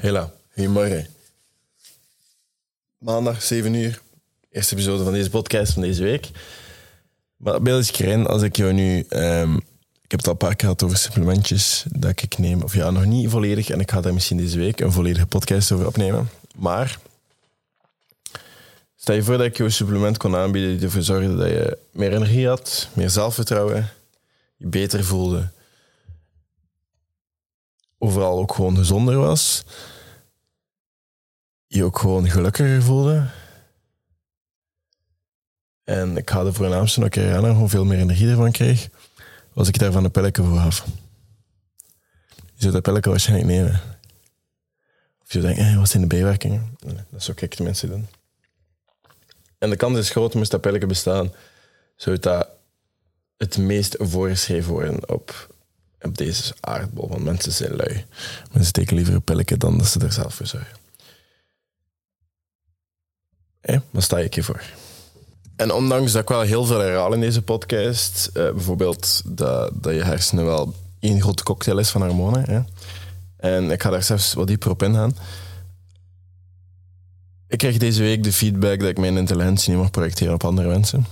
Hela, goedemorgen. Maandag, 7 uur. Eerste episode van deze podcast van deze week. Maar beeld is erin als ik jou nu... ehm, ik heb het al een paar keer gehad over supplementjes dat ik neem. Of ja, nog niet volledig. En ik ga daar misschien deze week een volledige podcast over opnemen. Maar... Stel je voor dat ik je een supplement kon aanbieden die ervoor zorgde dat je meer energie had, meer zelfvertrouwen, je beter voelde, overal ook gewoon gezonder was, je ook gewoon gelukkiger voelde. En ik ga de voornaamste nog aan, gewoon veel meer energie ervan kreeg, was ik daarvan een pilletje voor gaf. Je zou dat pilletje waarschijnlijk nemen. Of je denkt, eh, wat zijn de bijwerkingen? Dat zou ik tenminste doen. En de kans is groot, moest dat pilletje bestaan, zou dat het meest voorgeschreven worden op, op deze aardbol. Want mensen zijn lui. Mensen steken liever een dan dat ze er zelf voor zorgen. Hé, wat sta ik hiervoor? En ondanks dat ik wel heel veel herhaal in deze podcast, eh, bijvoorbeeld dat, dat je hersenen wel één grote cocktail is van hormonen, hè? en ik ga daar zelfs wat dieper op ingaan, ik krijg deze week de feedback dat ik mijn intelligentie niet mag projecteren op andere mensen.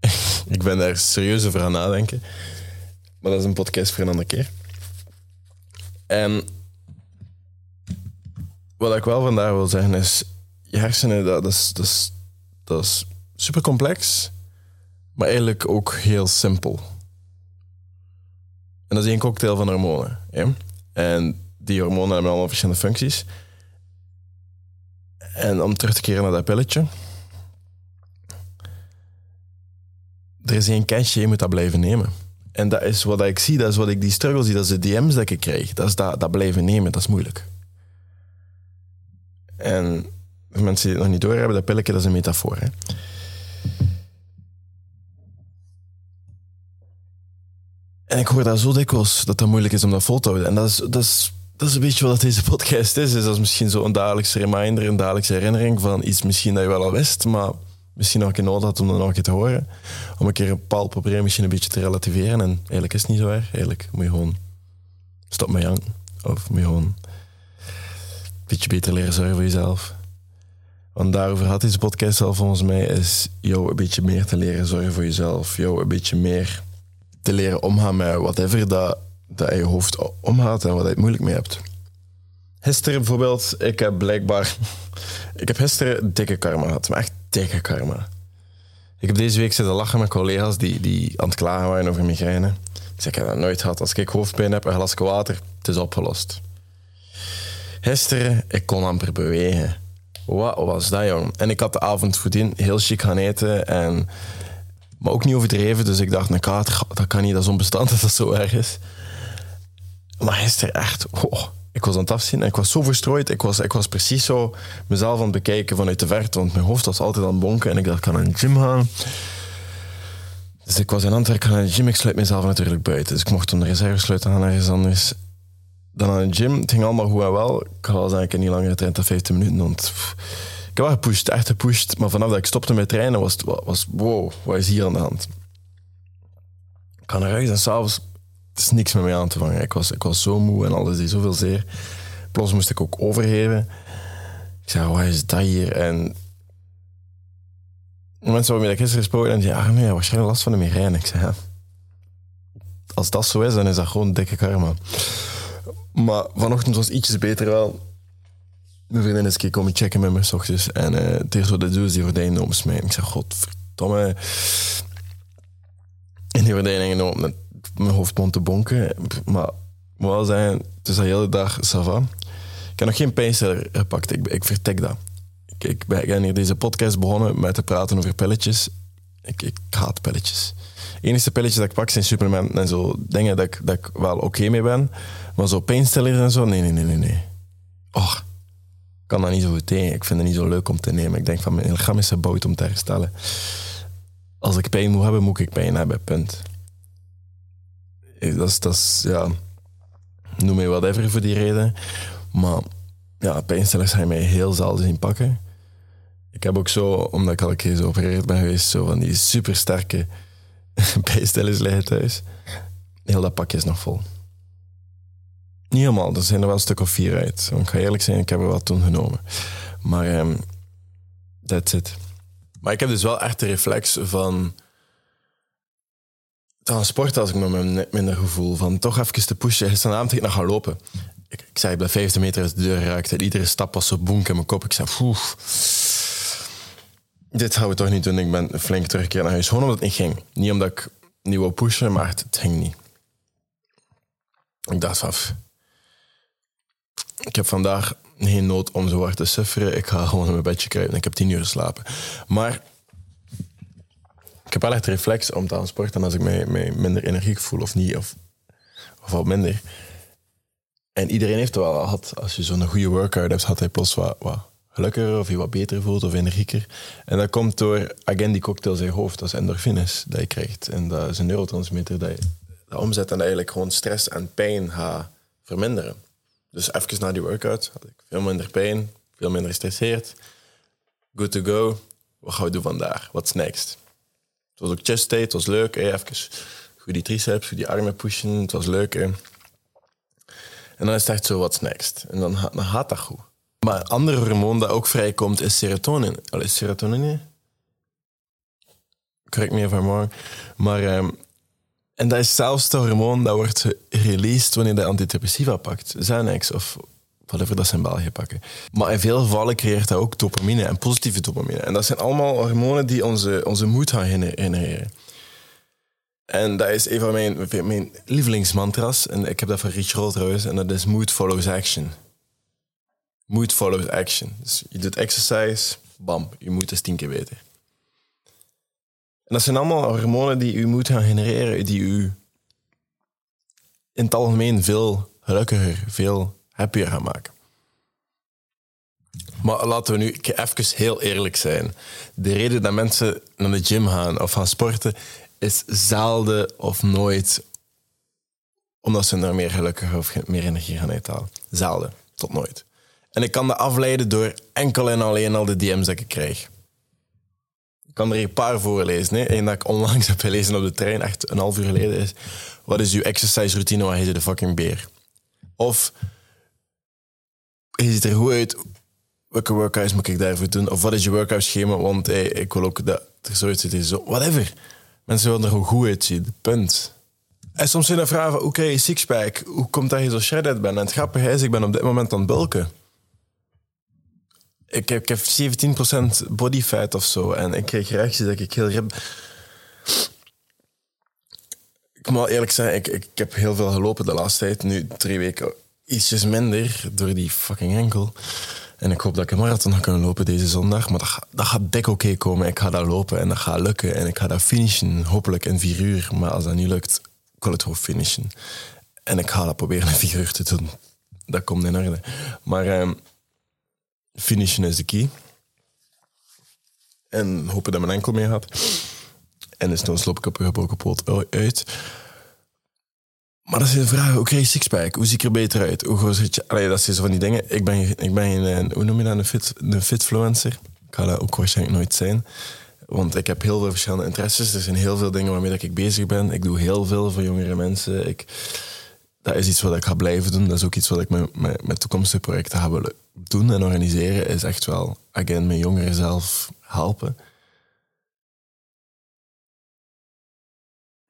ik ben daar serieus over aan nadenken. Maar dat is een podcast voor een andere keer. En wat ik wel vandaag wil zeggen is... Je hersenen, dat, is, dat, is, dat is super complex. Maar eigenlijk ook heel simpel. En dat is één cocktail van hormonen. En die hormonen hebben allemaal verschillende functies. En om terug te keren naar dat pilletje. Er is één catch, je moet dat blijven nemen. En dat is wat ik zie, dat is wat ik die struggle zie, dat is de DM's dat ik krijg. Dat is dat, dat blijven nemen, dat is moeilijk. En mensen die het nog niet doorhebben, dat pilletje dat is een metafoor. Hè? En ik hoor dat zo dikwijls, dat dat moeilijk is om dat vol te houden. En dat is, dat is, dat is een beetje wat deze podcast is. is dat is misschien zo een dagelijkse reminder, een dagelijkse herinnering van iets misschien dat je wel al wist, maar misschien keer nodig had om nog te horen. Om een keer een bepaald probleem misschien een beetje te relativeren. En eigenlijk is het niet zo erg. Eigenlijk moet je gewoon stop met janken. Of moet je gewoon een beetje beter leren zorgen voor jezelf. Want daarover had deze podcast al volgens mij, is jou een beetje meer te leren zorgen voor jezelf. Jou een beetje meer te leren omgaan met whatever dat, dat je hoofd omgaat en wat je het moeilijk mee hebt. Gisteren bijvoorbeeld, ik heb blijkbaar... Ik heb gisteren dikke karma gehad, maar echt dikke karma. Ik heb deze week zitten lachen met collega's die, die aan het klagen waren over migraine. Ik zeg, ik heb dat nooit gehad. Als ik hoofdpijn heb, een glasje water, het is opgelost. Gisteren, ik kon amper bewegen. Wat was dat, jong? En ik had de avond voordien heel chic gaan eten. En, maar ook niet overdreven. Dus ik dacht, een dat kan niet, dat is onbestand dat dat zo erg is. Maar gisteren echt, oh, ik was aan het afzien en ik was zo verstrooid. Ik was, ik was precies zo mezelf aan het bekijken vanuit de verte, want mijn hoofd was altijd aan het bonken en ik dacht, ik kan naar de gym gaan. Dus ik was in Antwerpen, ga naar de gym, ik sluit mezelf natuurlijk buiten. Dus ik mocht de reserve sluiten gaan ergens anders. Dan aan de gym, het ging allemaal goed en wel. Ik had heb niet langer getraind dan 15 minuten, want ik wel gepusht, echt gepusht. Maar vanaf dat ik stopte met trainen, was het, was, wow, wat is hier aan de hand? Ik ga naar huis en s'avonds is niks met mij aan te vangen. Ik was, ik was zo moe en alles deed zoveel zeer. Plots moest ik ook overgeven. Ik zei, wat is dat hier? En mensen waarmee ik gisteren gesproken die zeiden, ah nee, waarschijnlijk last van de migraine. Ik zei, ja. Als dat zo is, dan is dat gewoon dikke karma. Maar vanochtend was ietsjes beter wel. Mijn vriendin is een keer komen checken met me s ochtends. En uh, het eerste wat ik doe is die gordijnen omsmijten. Ik zeg, godverdomme. En die gordijnen met mijn hoofd begon te bonken. Maar moet zeggen, het is de hele dag sava. Ik heb nog geen pijnstiller gepakt. Ik, ik vertek dat. Ik, ik ben hier deze podcast begonnen met te praten over pilletjes. Ik, ik haat pilletjes. De enige pilletjes dat ik pak zijn supplementen en zo dingen dat ik, dat ik wel oké mee ben. Maar zo pijnstillers en zo, nee, nee, nee, nee. nee. Ik kan dat niet zo goed tegen. Ik vind het niet zo leuk om te nemen. Ik denk van mijn lichaam is gebouwd om te herstellen. Als ik pijn moet hebben, moet ik pijn hebben, punt. Dat is, dat ja, noem mij whatever voor die reden. Maar ja, pijnstillers gaan mij heel zelden zien pakken. Ik heb ook zo, omdat ik al een keer zo geopereerd ben geweest, zo van die supersterke pijnstillers liggen thuis. Heel dat pakje is nog vol. Niet helemaal, er zijn er wel een stuk of vier uit. Ik ga eerlijk zijn, ik heb er wel toen genomen. Maar um, that's it. Maar ik heb dus wel echt de reflex van dan sport als ik me met minder gevoel. Van toch even te pushen. Gisteravond ging ik nog gaan lopen. Ik, ik zei, bij 50 meter uit de deur geraakt. En iedere stap was zo boenk in mijn kop. Ik zei. Dit gaan we toch niet doen. Ik ben flink teruggekeerd naar huis. Gewoon omdat het niet ging. Niet omdat ik niet wou pushen, maar het, ging niet. Ik dacht af. Ik heb vandaag geen nood om zo hard te sufferen. Ik ga gewoon in mijn bedje kruipen. Ik heb tien uur geslapen. Maar ik heb wel echt reflex om te gaan sporten als ik mij, minder energiek voel of niet, of, of wat minder. En iedereen heeft het wel gehad. Als je zo'n goede workout hebt, had hij plots wat, wat gelukkiger of je wat beter voelt of energieker. En dat komt door, again, die cocktails in je hoofd. Dat is endorfines dat je krijgt. En dat is een neurotransmitter dat je dat omzet en eigenlijk gewoon stress en pijn gaat verminderen. Dus even na die workout had ik veel minder pijn, veel minder gestresseerd. Good to go. Wat gaan we doen vandaag? What's next? Het was ook chest day, het was leuk. Even goed die triceps, goed die armen pushen. Het was leuk. En dan is het echt zo, what's next? En dan, dan gaat dat goed. Maar een ander hormoon dat ook vrijkomt is serotonin. Allee, serotonine? Correct me wrong. Maar... Um, en dat is zelfs het hormoon dat wordt released wanneer je antidepressiva pakt. Xanax of whatever dat ze in België pakken. Maar in veel gevallen creëert dat ook dopamine en positieve dopamine. En dat zijn allemaal hormonen die onze, onze moed gaan genereren. En dat is een van mijn, mijn lievelingsmantras. En ik heb dat van Rich Roll trouwens. En dat is mood follows action. Mood follows action. Dus je doet exercise, bam, je moed is tien keer beter. En dat zijn allemaal hormonen die je moed gaan genereren, die u in het algemeen veel gelukkiger, veel happier gaan maken. Maar laten we nu even heel eerlijk zijn. De reden dat mensen naar de gym gaan of gaan sporten is zelden of nooit omdat ze er meer gelukkig of meer energie gaan uithalen. Zelden, tot nooit. En ik kan dat afleiden door enkel en alleen al de DM's dat ik krijg. Ik kan er een paar voorlezen. Eén dat ik onlangs heb gelezen op de trein, echt een half uur geleden, is... Wat is uw exercise routine? Waar heet de fucking beer? Of je ziet er goed uit. Welke workouts moet ik daarvoor doen? Of wat is je workout schema? Want ik wil ook dat er zo uitziet. Zo, whatever. Mensen willen er gewoon goed uitzien. Punt. En soms zijn er vragen oké, okay, sixpack, hoe komt dat je zo shredded bent? En het grappige is, ik ben op dit moment aan het bulken. Ik heb, ik heb 17% body fat of zo. En ik kreeg reacties dat ik heel rib... Ik moet wel eerlijk zijn, ik, ik, ik heb heel veel gelopen de laatste tijd. Nu drie weken ietsjes minder door die fucking enkel. En ik hoop dat ik een marathon ga kunnen lopen deze zondag. Maar dat, dat gaat dik oké komen. Ik ga dat lopen en dat gaat lukken. En ik ga dat finishen, hopelijk in vier uur. Maar als dat niet lukt, ik het gewoon finishen. En ik ga dat proberen in vier uur te doen. Dat komt in orde. Maar um, finishen is de key. En hopen dat mijn enkel mee gaat. En dus dan loop ik op een gebroken poot uit. Maar dat is de vraag, hoe krijg je sixpack? Hoe zie ik er beter uit? Hoe groot zit je? Allee, dat zijn zo van die dingen. Ik ben, ik ben een, hoe noem je dat, een, fit, een fitfluencer. Ik ga dat ook waarschijnlijk nooit zijn. Want ik heb heel veel verschillende interesses. Er zijn heel veel dingen waarmee ik bezig ben. Ik doe heel veel voor jongere mensen. Ik, dat is iets wat ik ga blijven doen. Dat is ook iets wat ik met, met, met toekomstige projecten ga willen doen en organiseren. Is echt wel, again, mijn jongeren zelf helpen.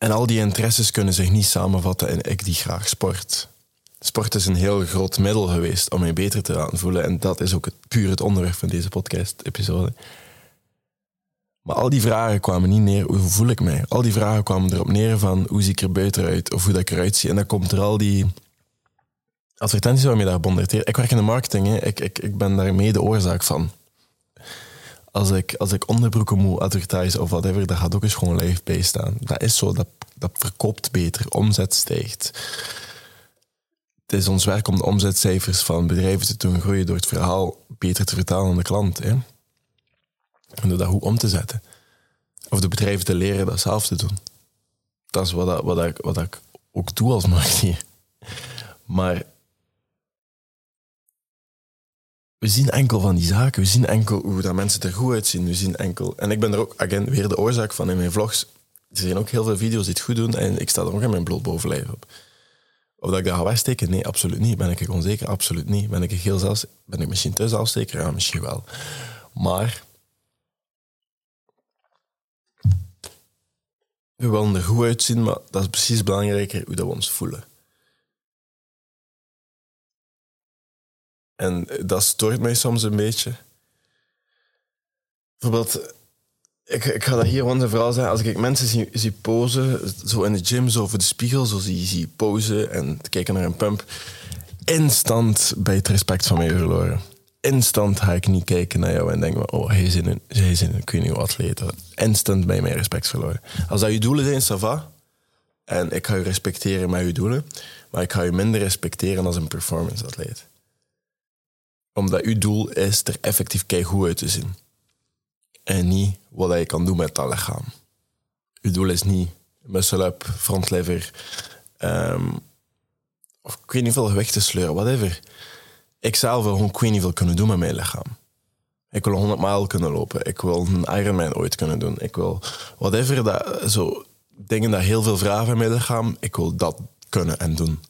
En al die interesses kunnen zich niet samenvatten in ik die graag sport. Sport is een heel groot middel geweest om mij beter te laten voelen. En dat is ook het, puur het onderwerp van deze podcast-episode. Maar al die vragen kwamen niet neer, hoe voel ik mij? Al die vragen kwamen erop neer van, hoe zie ik er buiten uit? Of hoe dat ik eruit zie. En dan komt er al die advertenties waarmee daar bombardeert. Ik werk in de marketing, hè. Ik, ik, ik ben daar mee de oorzaak van als ik, als ik onderbroeken moet advertisen of whatever, dat gaat ook eens gewoon live bij staan. Dat is zo, dat, dat verkoopt beter, omzet stijgt. Het is ons werk om de omzetcijfers van bedrijven te doen groeien door het verhaal beter te vertalen aan de klant. Hè? En door dat goed om te zetten. Of de bedrijven te leren dat zelf te doen. Dat is wat, dat, wat, ik, wat ik ook doe als marketeer. Maar we zien enkel van die zaken. We zien enkel hoe dat mensen er goed uitzien. We zien enkel... En ik ben er ook, again, weer de oorzaak van in mijn vlogs. Er zijn ook heel veel video's die het goed doen en ik sta er ook in mijn bloot bovenlijf op. Of dat ik dat ga wegsteken? Nee, absoluut niet. Ben ik onzeker? Absoluut niet. Ben ik heel zelfs... Ben ik misschien te zelfzeker? Ja, misschien wel. Maar... We willen er goed uitzien, maar dat is precies belangrijker hoe dat we ons voelen. En dat stoort mij soms een beetje. Bijvoorbeeld, ik, ik ga dat hier vooral zeggen. Als ik mensen zie, posen, zo in de gym, zo voor de spiegel, zo zie, zie posen en kijken naar een pump, instant bij het respect van mij verloren. Instant ga ik niet kijken naar jou en denken, oh, hij is een, is een niet atleet. Instant bij mij respect verloren. Als dat je doelen zijn, ça va. En ik ga je respecteren met je doelen. Maar ik ga je minder respecteren als een performance atleet omdat uw doel is er effectief goed uit te zien. En niet wat je kan doen met dat lichaam. Uw doel is niet muscle-up, frontlever, um, of ik weet niet veel gewicht te sleuren, whatever. Ik zelf wil gewoon ik weet niet veel kunnen doen met mijn lichaam. Ik wil 100 mijl kunnen lopen. Ik wil een Ironman ooit kunnen doen. Ik wil whatever, dat, zo, dingen dat heel veel vragen in mijn lichaam, ik wil dat kunnen en doen.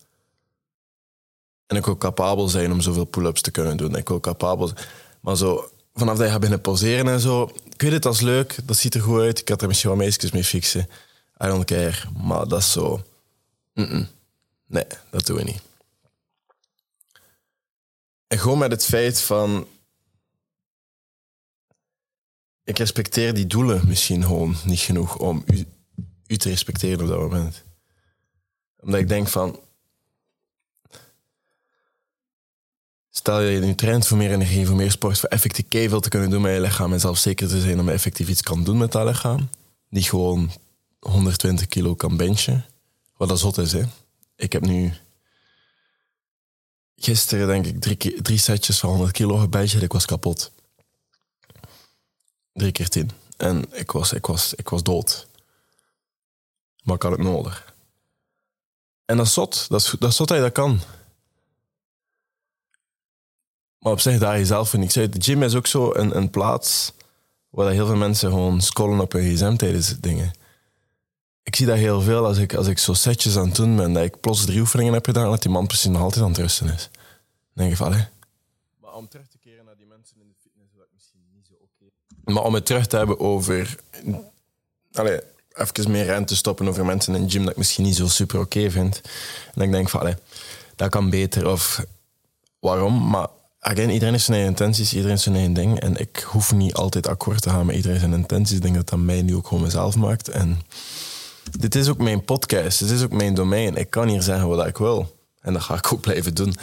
En ik wil capabel zijn om zoveel pull-ups te kunnen doen. Ik wil capabel Maar zo, vanaf dat je gaat beginnen poseren en zo... Ik weet het, dat leuk. Dat ziet er goed uit. Ik had er misschien wat meisjes mee fixen. I don't care. Maar dat is zo... Nee, dat doen we niet. En gewoon met het feit van... Ik respecteer die doelen misschien gewoon niet genoeg om u, u te respecteren op dat moment. Omdat ik denk van Stel je nu traint voor meer energie, voor meer sport, voor effectief veel te kunnen doen met je lichaam en zelf zeker te zijn je effectief iets kan doen met dat lichaam. Die gewoon 120 kilo kan benchen. Wat dat zot is, hè. Ik heb nu gisteren denk ik drie, drie setjes van 100 kilo gebenched en ik was kapot. Drie keer tien. En ik was, ik was, ik was dood. Maar ik had het nodig. En dat is zot. Dat dat is zot dat je dat kan. Maar op zich, daar jezelf vind ik zei. De gym is ook zo een, een plaats waar heel veel mensen gewoon scrollen op hun gsm tijdens dingen. Ik zie dat heel veel als ik, als ik zo setjes aan het doen ben, dat ik plots drie oefeningen heb gedaan, dat die man precies nog altijd aan het rusten is. Dan denk ik van, hé. Maar om terug te keren naar die mensen in de fitness, dat misschien niet zo oké. Maar om het terug te hebben over... Allee, even meer ruimte stoppen over mensen in de gym dat ik misschien niet zo super oké vind. En dan denk ik van, allee, dat kan beter of waarom, maar again, iedereen heeft zijn intenties, iedereen heeft zijn eigen ding. En ik hoef niet altijd akkoord te gaan met iedereen zijn intenties. Ik denk dat dat mij nu ook gewoon mezelf maakt. En dit is ook mijn podcast, dit is ook mijn domein. Ik kan hier zeggen wat ik wil. En dat ga ik ook blijven doen.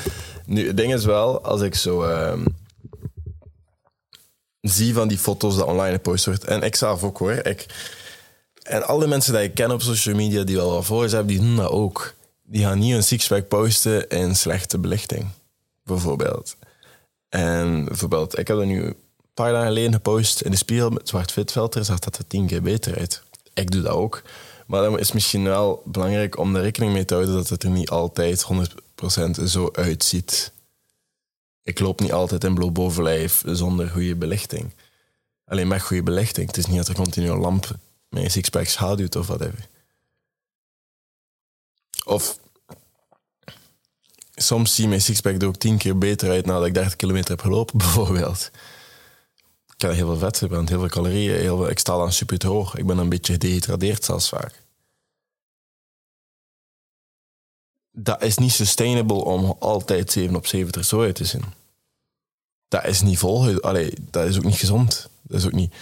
Nu, het ding is wel, als ik zo uh, zie van die foto's die online gepost wordt, en ik zelf ook hoor, ik, en alle mensen die ik ken op social media die wel wat voor hebben, die doen dat ook. Die gaan niet een sixpack posten in slechte belichting, bijvoorbeeld. En bijvoorbeeld, ik heb er nu een paar dagen geleden gepost in de spiegel met zwart fitfilter, zag dat er tien keer beter uit. Ik doe dat ook. Maar dan is misschien wel belangrijk om er rekening mee te houden dat het er niet altijd 100% zo uitziet. Ik loop niet altijd in bloot bovenlijf zonder goede belichting. Alleen met goede belichting. Het is niet dat er continu een lamp een sixpack schaduwt of whatever. Of soms zie mijn sixpack er ook tien keer beter uit nadat ik 30 kilometer heb gelopen, bijvoorbeeld. Ik heb heel veel vet hebben, heel veel calorieën. Ik sta dan super hoog. Ik ben een beetje gedehydrateerd zelfs vaak. Dat is niet sustainable om altijd 7 op 7 er zo uit te zien. Dat is niet vol. Allee, dat is ook niet gezond. Dat is ook niet...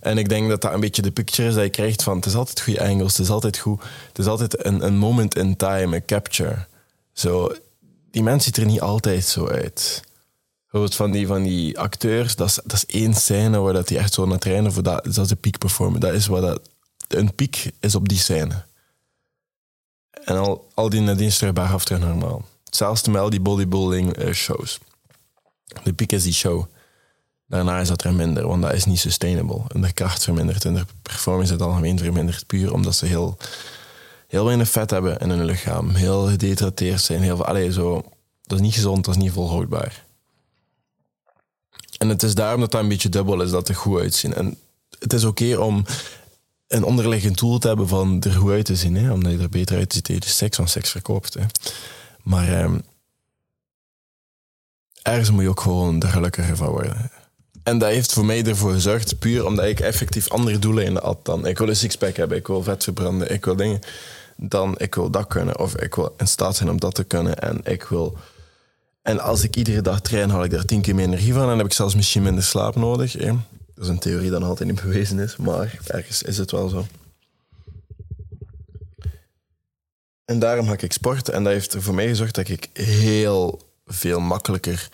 En ik denk dat dat een beetje de picture is dat je krijgt van... Het is altijd goede angles, het is altijd goed... Het is altijd een, een moment in time, een capture. Zo, die mens ziet er niet altijd zo uit. Bijvoorbeeld van die, van die acteurs, dat is, dat is één scène waar dat die echt zo naar trainen voor dat, dat is de peak performance. Dat is wat dat, een piek is op die scène. En al, al die nadien is af terug normaal. Hetzelfde met al die bodybuilding eh, shows. De piek is die show. Daarna is dat er minder, want dat is niet sustainable. En de kracht vermindert en de performance in het algemeen vermindert. Puur omdat ze heel heel weinig vet hebben in hun lichaam. Heel gedehydrateerd zijn. Heel, allee, zo, dat is niet gezond, dat is niet volhoudbaar. En het is daarom dat dat een beetje dubbel is, dat er goed uitzien. En het is oké om een onderliggend doel te hebben van er goed uit te zien. Hè? Omdat je er beter uit ziet seks van seks verkoopt. Hè? Maar ehm, ergens moet je ook gewoon er gelukkiger van worden. En dat heeft voor mij ervoor gezorgd, puur omdat ik effectief andere doelen had dan. Ik wil een sixpack hebben, ik wil vet verbranden, ik wil dingen. Dan ik wil dat kunnen, of ik wil in staat zijn om dat te kunnen. En ik wil. En als ik iedere dag train, haal ik daar tien keer meer energie van. En dan heb ik zelfs misschien minder slaap nodig. Hè. Dat is een theorie die nog altijd niet bewezen is, maar ergens is het wel zo. En daarom ga ik sporten. En dat heeft voor mij gezorgd dat ik heel veel makkelijker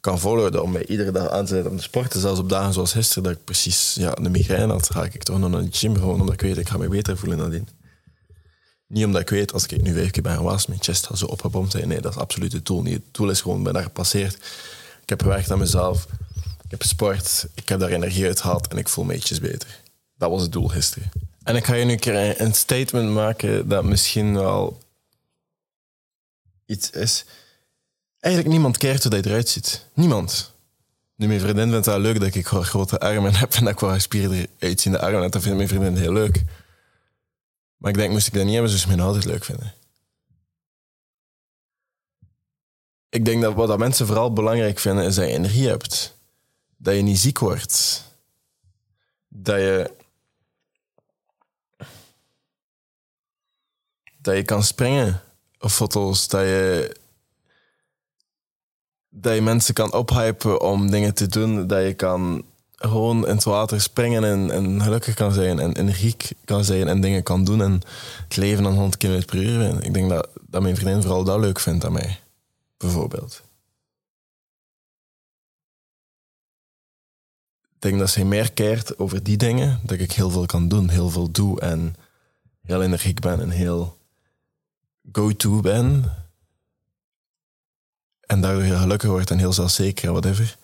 kan volhouden om mij iedere dag aan te zetten om te sporten. Zelfs op dagen zoals gisteren, dat ik precies ja, een migraine had, ga ik toch nog naar de gym. Gewoon omdat ik weet, ik ga me beter voelen nadien. Niet omdat ik weet, als ik nu vijf keer ben gewaasd, mijn chest gaat zo opgebomd zijn. Nee, dat is absoluut het doel niet. Het doel is gewoon, ik ben daar gepasseerd. Ik heb gewerkt aan mezelf. Ik heb gesport. Ik heb daar energie uit gehad en ik voel me ietsjes beter. Dat was het doel gisteren. En ik ga je nu een keer een statement maken dat misschien wel iets is. Eigenlijk niemand kijkt hoe hij eruit ziet. Niemand. Nu, mijn vriendin vindt het leuk dat ik grote armen heb en dat ik uitzie in de armen. Dat vindt mijn vriendin heel leuk. Maar ik denk, moest ik dat niet hebben, zou ze mij altijd leuk vinden. Ik denk dat wat dat mensen vooral belangrijk vinden, is dat je energie hebt. Dat je niet ziek wordt. Dat je... Dat je kan springen op foto's. Dat je... Dat je mensen kan ophypen om dingen te doen. Dat je kan gewoon in het water springen en, en gelukkig kan zijn en energiek kan zijn en dingen kan doen en het leven aan 100 km per uur. Ik denk dat, dat mijn vriendin vooral dat leuk vindt aan mij, bijvoorbeeld. Ik denk dat zij meer keert over die dingen, dat ik heel veel kan doen, heel veel doe en heel energiek ben en heel go-to ben. En daardoor heel gelukkig wordt en heel zelfzeker en whatever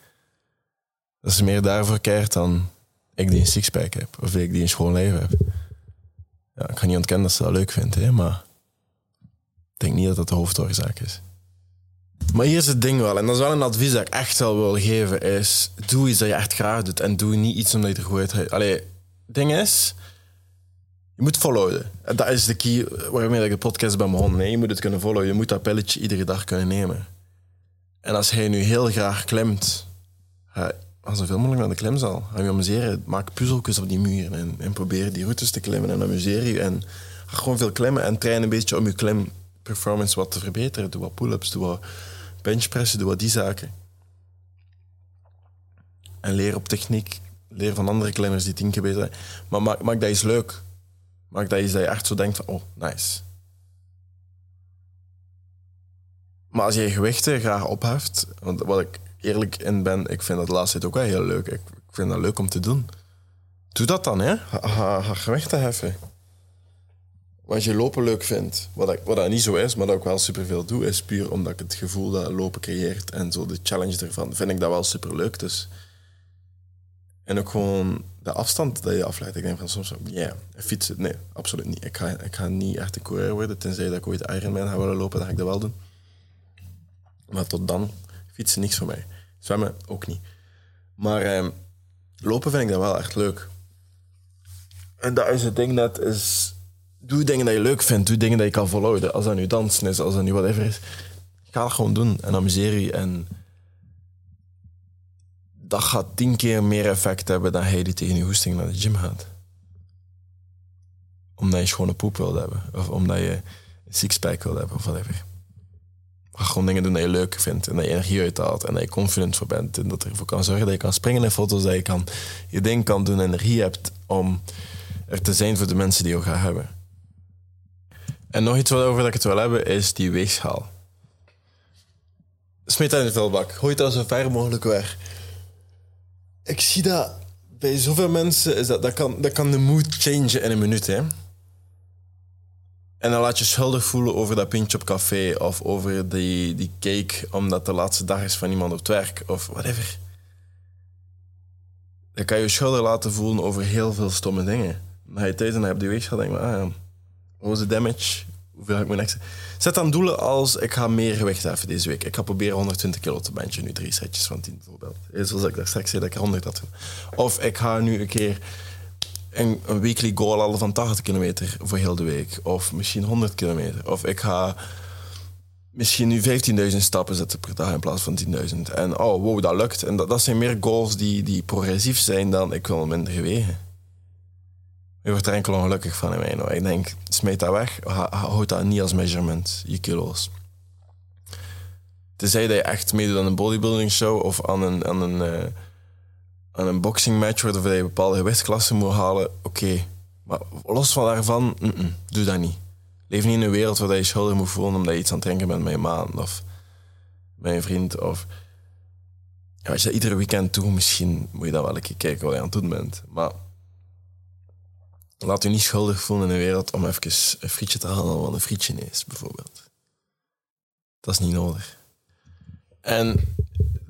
dat ze meer daarvoor keert dan ik die een sixpack heb. Of ik die een schoon leven heb. Ja, ik ga niet ontkennen dat ze dat leuk vindt, hè, maar ik denk niet dat dat de hoofdoorzaak is. Maar hier is het ding wel, en dat is wel een advies dat ik echt wel wil geven, is doe iets dat je echt graag doet en doe niet iets omdat je er goed uit... Allee, het ding is, je moet volhouden. Dat is de key waarmee ik de podcast ben begonnen. Nee, je moet het kunnen volhouden, je moet dat pilletje iedere dag kunnen nemen. En als hij nu heel graag klimt, als zoveel mogelijk naar de klimzaal. Ga je amuseren. Maak puzzeltjes op die muren en, en probeer die routes te klimmen en amuseer je. En ga gewoon veel klimmen en train een beetje om je klimperformance wat te verbeteren. Doe wat pull-ups, doe wat benchpressen, doe wat die zaken. En leer op techniek. Leer van andere klimmers die tien keer beter zijn. Maar maak, maak dat eens leuk. Maak dat dat je echt zo denkt van, oh, nice. Maar als je gewichten graag opheft, want wat ik eerlijk in ben, ik vind dat laatste tijd ook wel heel leuk. Ik, vind dat leuk om te doen. Doe dat dan, hè. Ga, ga, gewichten heffen. Wat je lopen leuk vindt, wat, ik, wat dat niet zo is, maar dat ik wel superveel doe, is puur omdat ik het gevoel dat lopen creëert en zo de challenge ervan, vind ik dat wel superleuk. Dus. En ook gewoon de afstand dat je aflegt. Ik denk van soms, ja, fietsen, nee, absoluut niet. Ik ga, ik ga niet echt een coureur worden, tenzij dat ik ooit Ironman ga willen lopen, dan ga ik dat wel doen. Maar tot dan, fietsen niks voor mij. Zwemmen ook niet. Maar eh, lopen vind ik dan wel echt leuk. En dat is het ding dat is... Doe dingen dat je leuk vindt. Doe dingen dat je kan volhouden. Als dat nu dansen is, als dat nu whatever is. Ga dat gewoon doen en amuseer je. En dat gaat tien keer meer effect hebben dan hij die tegen je hoesting naar de gym gaat. Omdat je een poep wil hebben. Of omdat je een sixpack wil hebben of whatever gewoon dingen doen dat je leuk vindt en dat je energie uithaalt en dat je confident voor bent en dat ervoor kan zorgen dat je kan springen in foto's, dat je kan, je ding kan doen en energie hebt om er te zijn voor de mensen die je graag hebben. En nog iets waarover dat ik het wil hebben is die weegschaal. Smeet dat in de vuilbak. Gooi dat zo ver mogelijk weg. Ik zie dat bij zoveel mensen, is dat, dat, kan, dat kan de mood changen in een minuut. Hè? En dan laat je schuldig voelen over dat pintje op café of over die, die cake omdat de laatste dag is van iemand op het werk of whatever. Dan kan je je schuldig laten voelen over heel veel stomme dingen. Ga je thuis en heb die weegschaal denk je, ah ja, wat is de damage? Hoeveel ga ik mijn Zet dan doelen als ik ga meer gewicht heffen deze week. Ik ga proberen 120 kilo te benchen, nu drie setjes van 10 bijvoorbeeld. Zoals ik daar straks zei dat ik 100 had. Of ik ga nu een keer een, een weekly goal al van 80 kilometer voor heel de week. Of misschien 100 kilometer. Of ik ga misschien nu 15.000 stappen zetten per dag in plaats van 10.000. En oh, wow, dat lukt. En dat, dat zijn meer goals die, die progressief zijn dan ik wil minder gewegen. Je wordt er enkel ongelukkig van in ogen. Ik denk, smijt dat weg. Houd dat niet als measurement, je kilo's. Tenzij dat je echt meedoet aan een bodybuilding show of aan een, aan een, uh, aan een boxing match waar je bepaalde gewichtsklassen moet halen, oké. Maar los van daarvan, doe dat niet. Leef niet in een wereld waar je schuldig moet voelen omdat je iets aan het drinken bent met je maand of je vriend. Of ja, als je dat iedere weekend doet, misschien moet je dan wel een keer kijken wat je aan het doen bent. Maar laat je niet schuldig voelen in een wereld om even een frietje te halen wat een frietje is, bijvoorbeeld. Dat is niet nodig. En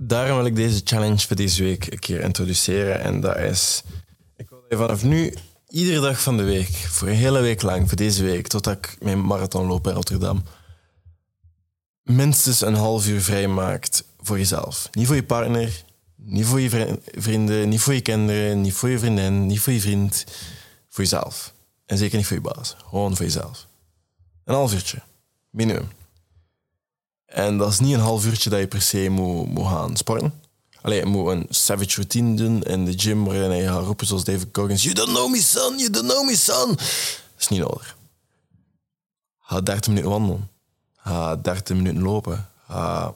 daarom wil ik deze challenge voor deze week een keer introduceren. En dat is, ik wil je vanaf nu iedere dag van de week, voor een hele week lang, voor deze week, totdat ik mijn marathon loop in Rotterdam, minstens een half uur vrij maakt voor jezelf. Niet voor je partner, niet voor je vrienden, niet voor je kinderen, niet voor je vriendin, niet voor je vriend. Voor jezelf. En zeker niet voor je baas. Gewoon voor jezelf. Een half uurtje. Minimum. En dat is niet een half uurtje dat je per se moet, moet gaan sporten. Alleen je moet een savage routine doen in de gym waarin je gaat roepen zoals David Goggins. You don't know me, son. You don't know me, son. Dat is niet nodig. Ga 30 minuten wandelen. Ga 30 minuten lopen. Ga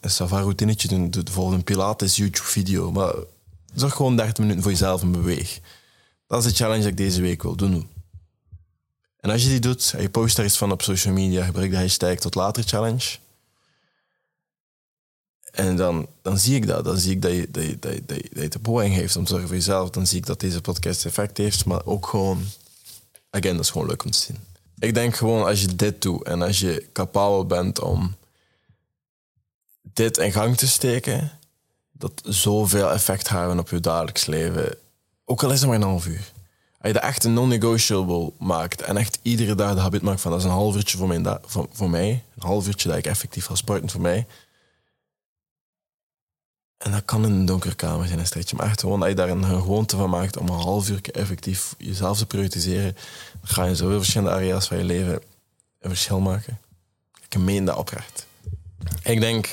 een safari-routinetje doen. Doe volgende Pilates YouTube-video. Maar zorg gewoon 30 minuten voor jezelf en beweeg. Dat is de challenge die ik deze week wil doen. En als je die doet en je post daar iets van op social media, gebruik de hashtag tot later challenge. En dan, dan zie ik dat. Dan zie ik dat je, dat je, dat je, dat je, dat de poging heeft om te zorgen voor jezelf. Dan zie ik dat deze podcast effect heeft. Maar ook gewoon, again, dat is gewoon leuk om te zien. Ik denk gewoon als je dit doet en als je capabel bent om dit in gang te steken, dat zoveel effect hebben op je dagelijks leven. Ook al is het maar een half uur. Als je dat echt een non-negotiable maakt en echt iedere dag de habit maakt van dat is een half uurtje voor, mijn voor, voor mij, een half uurtje dat ik effectief ga sporten voor mij, en dat kan in een donkere kamer zijn, een stretch. Maar echt gewoon dat je daar een gewoonte van maakt om een half uur effectief jezelf te prioritiseren. Dan ga je zoveel verschillende areas van je leven een verschil maken. Ik meen dat oprecht. Ik denk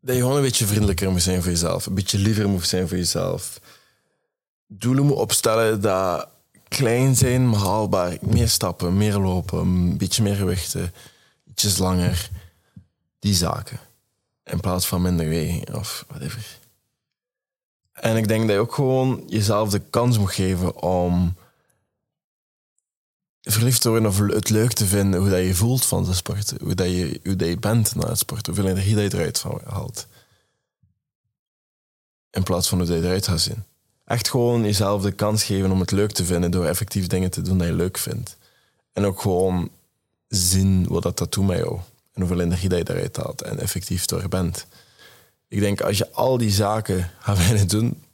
dat je gewoon een beetje vriendelijker moet zijn voor jezelf. Een beetje liever moet zijn voor jezelf. Doelen moet opstellen dat klein zijn, maar haalbaar. Meer stappen, meer lopen, een beetje meer gewichten, ietsjes langer. Die zaken. In plaats van minder wegen of whatever. En ik denk dat je ook gewoon jezelf de kans moet geven om verliefd te worden of het leuk te vinden hoe dat je voelt van de sport. Hoe, dat je, hoe dat je bent na het sport. Hoeveel energie dat je eruit van haalt. In plaats van hoe je eruit gaat zien. Echt gewoon jezelf de kans geven om het leuk te vinden door effectief dingen te doen die je leuk vindt. En ook gewoon zien wat dat, dat doet met jou en hoeveel energie je daaruit haalt en effectief door bent. Ik denk, als je al die zaken gaat willen doen,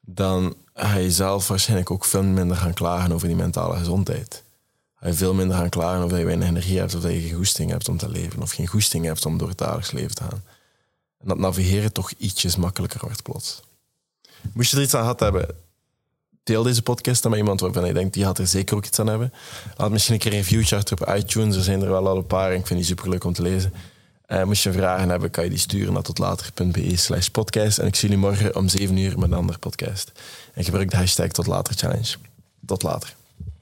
dan ga je zelf waarschijnlijk ook veel minder gaan klagen over die mentale gezondheid. Ga je veel minder gaan klagen of dat je weinig energie hebt, of dat je geen goesting hebt om te leven, of geen goesting hebt om door het dagelijks leven te gaan. En dat navigeren toch ietsjes makkelijker wordt plots. Moest je er iets aan gehad hebben, deel deze podcast dan met iemand waarvan je denkt, die gaat er zeker ook iets aan hebben. Laat misschien een keer een achter op iTunes. Er zijn er wel al een paar en ik vind die super leuk om te lezen. Uh, moest je vragen hebben, kan je die sturen naar totlater.be slash podcast. En ik zie jullie morgen om 7 uur met een andere podcast. En gebruik de hashtag tot later challenge. Tot later.